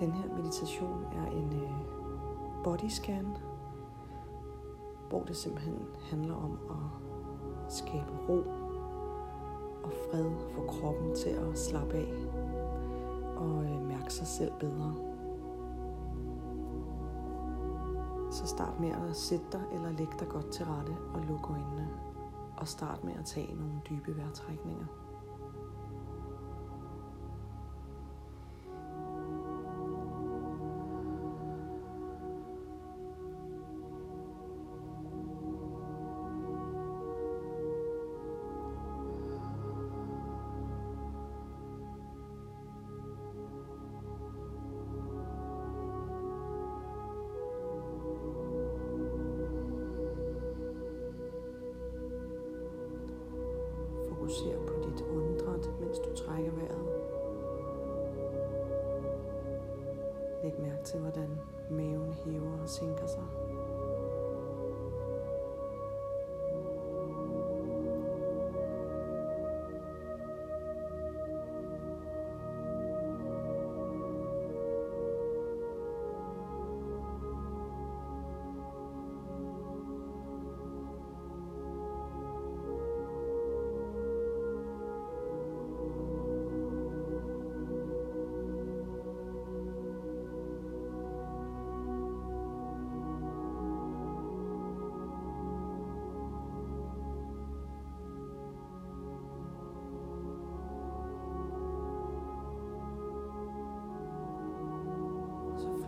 Den her meditation er en øh, body scan, hvor det simpelthen handler om at skabe ro og fred for kroppen til at slappe af og øh, mærke sig selv bedre. Så start med at sætte dig eller lægge dig godt til rette og lukke øjnene. Og start med at tage nogle dybe vejrtrækninger. Læg mærke til, hvordan maven hæver og sænker sig.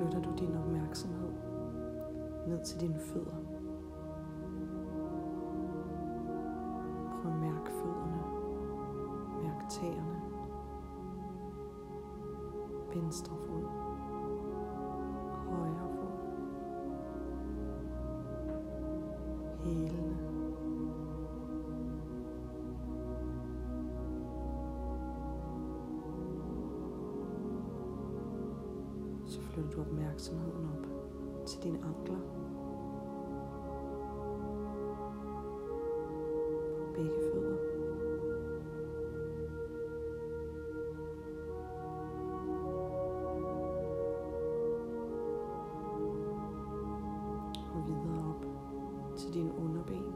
Flytter du din opmærksomhed ned til dine fødder. Prøv at mærke fødderne. Mærk tæerne. Venstre flytter du opmærksomheden op til dine ankler. På begge fødder. Og videre op til dine underben.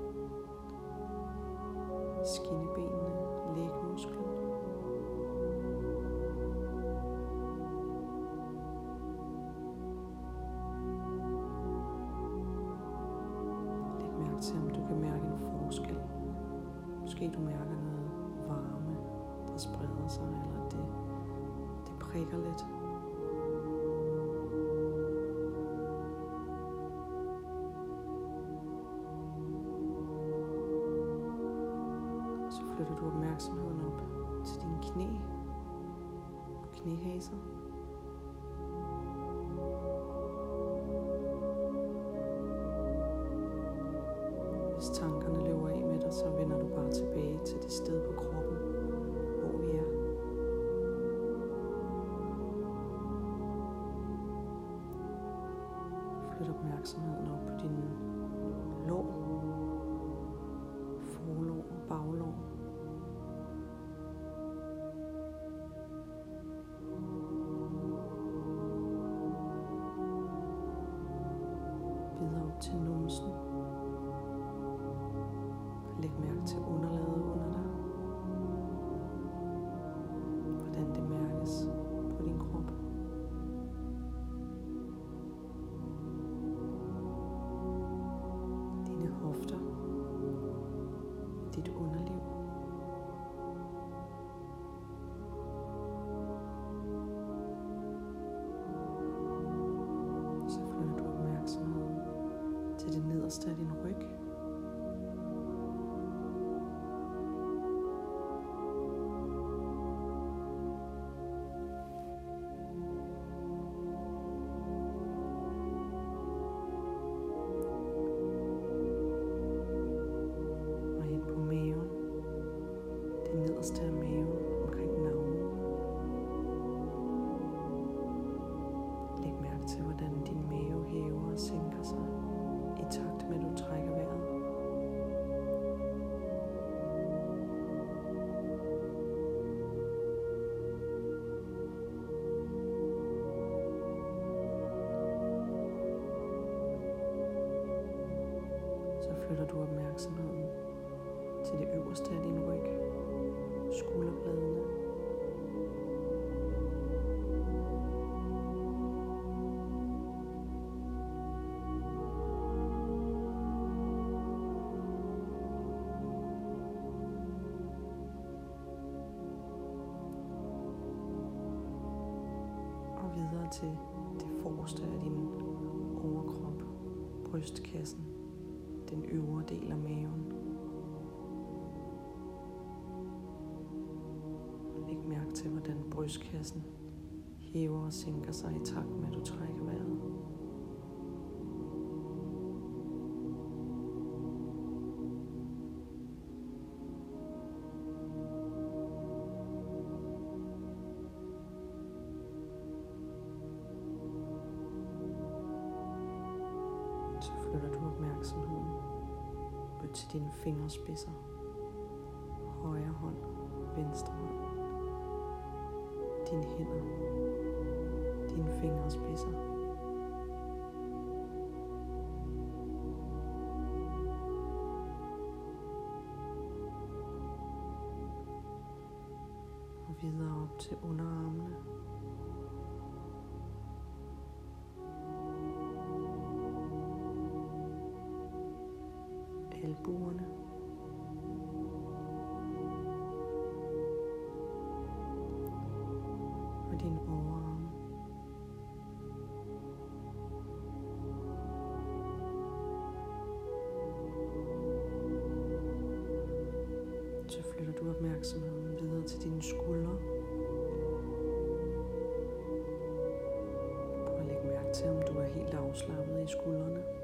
Måske du mærker noget varme, der spreder sig, eller det, det prikker lidt. Så flytter du opmærksomheden op til dine knæ og knæhaser. Hvis tanker så vender du bare tilbage til det sted på kroppen, hvor vi er. Flyt opmærksomheden op på dine lår, til nederste af din ryg. Skulderbladene, og videre til det forreste af din overkrop, brystkassen, den øvre del af maven. Læg mærke til, hvordan brystkassen hæver og sænker sig i takt med, at du trækker vejret. Så flytter du opmærksomheden ud til dine fingerspidser. Højre hånd, venstre hånd. Dine hænder, dine fingerspidser. Og videre op til underarmene. albuerne. På din overarm. Så flytter du opmærksomheden videre til dine skuldre. Prøv at lægge mærke til, om du er helt afslappet i skuldrene.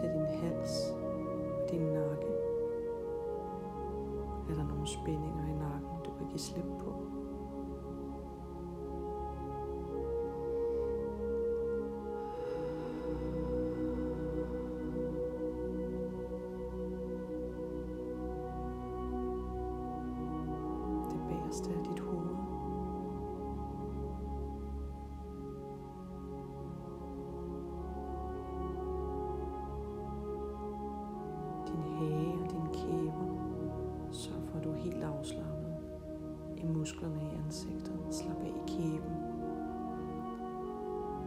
Til din hals og din nakke. Er der nogle spændinger i nakken, du kan give slip på? Musklerne i ansigtet. Slap af i kæben.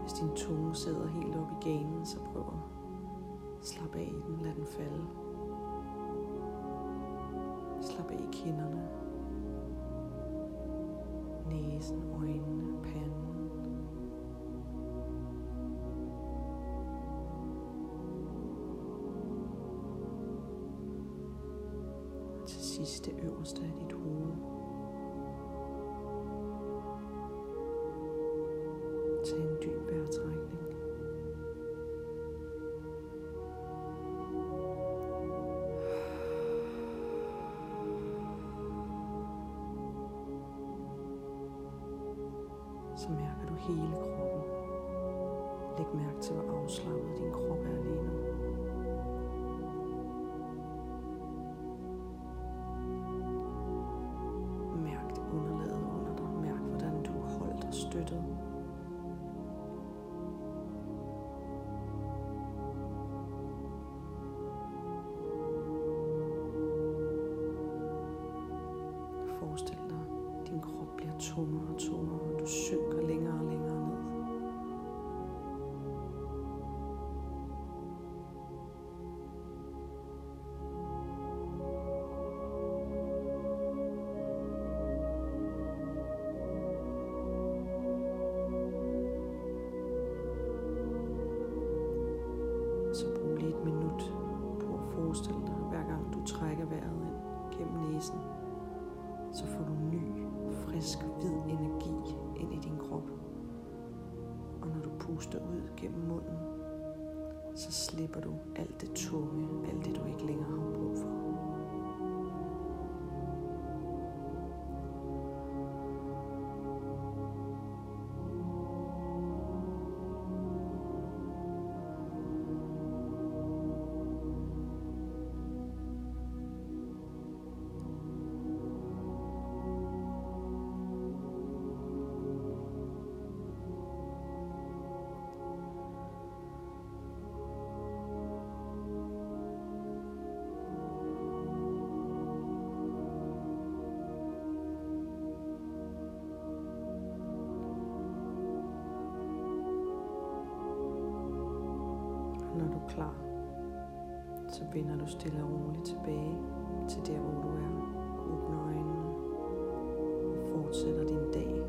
Hvis din tunge sidder helt op i ganen, så prøv at slappe af i den. Lad den falde. Slap af i kinderne. Næsen, øjnene, panden. til sidst det øverste af dit hoved. Så mærker du hele kroppen. Læg mærke til, hvor afslappet din krop er lige nu. Mærk det underlaget under dig. Mærk, hvordan du er holdt og støttet. Forestil dig, din krop bliver tungere og tungere, og gennem munden, så slipper du alt det tunge, vender du stille og roligt tilbage til der, hvor du er. Åbner øjnene og fortsætter din dag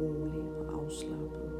rolig og afslappet.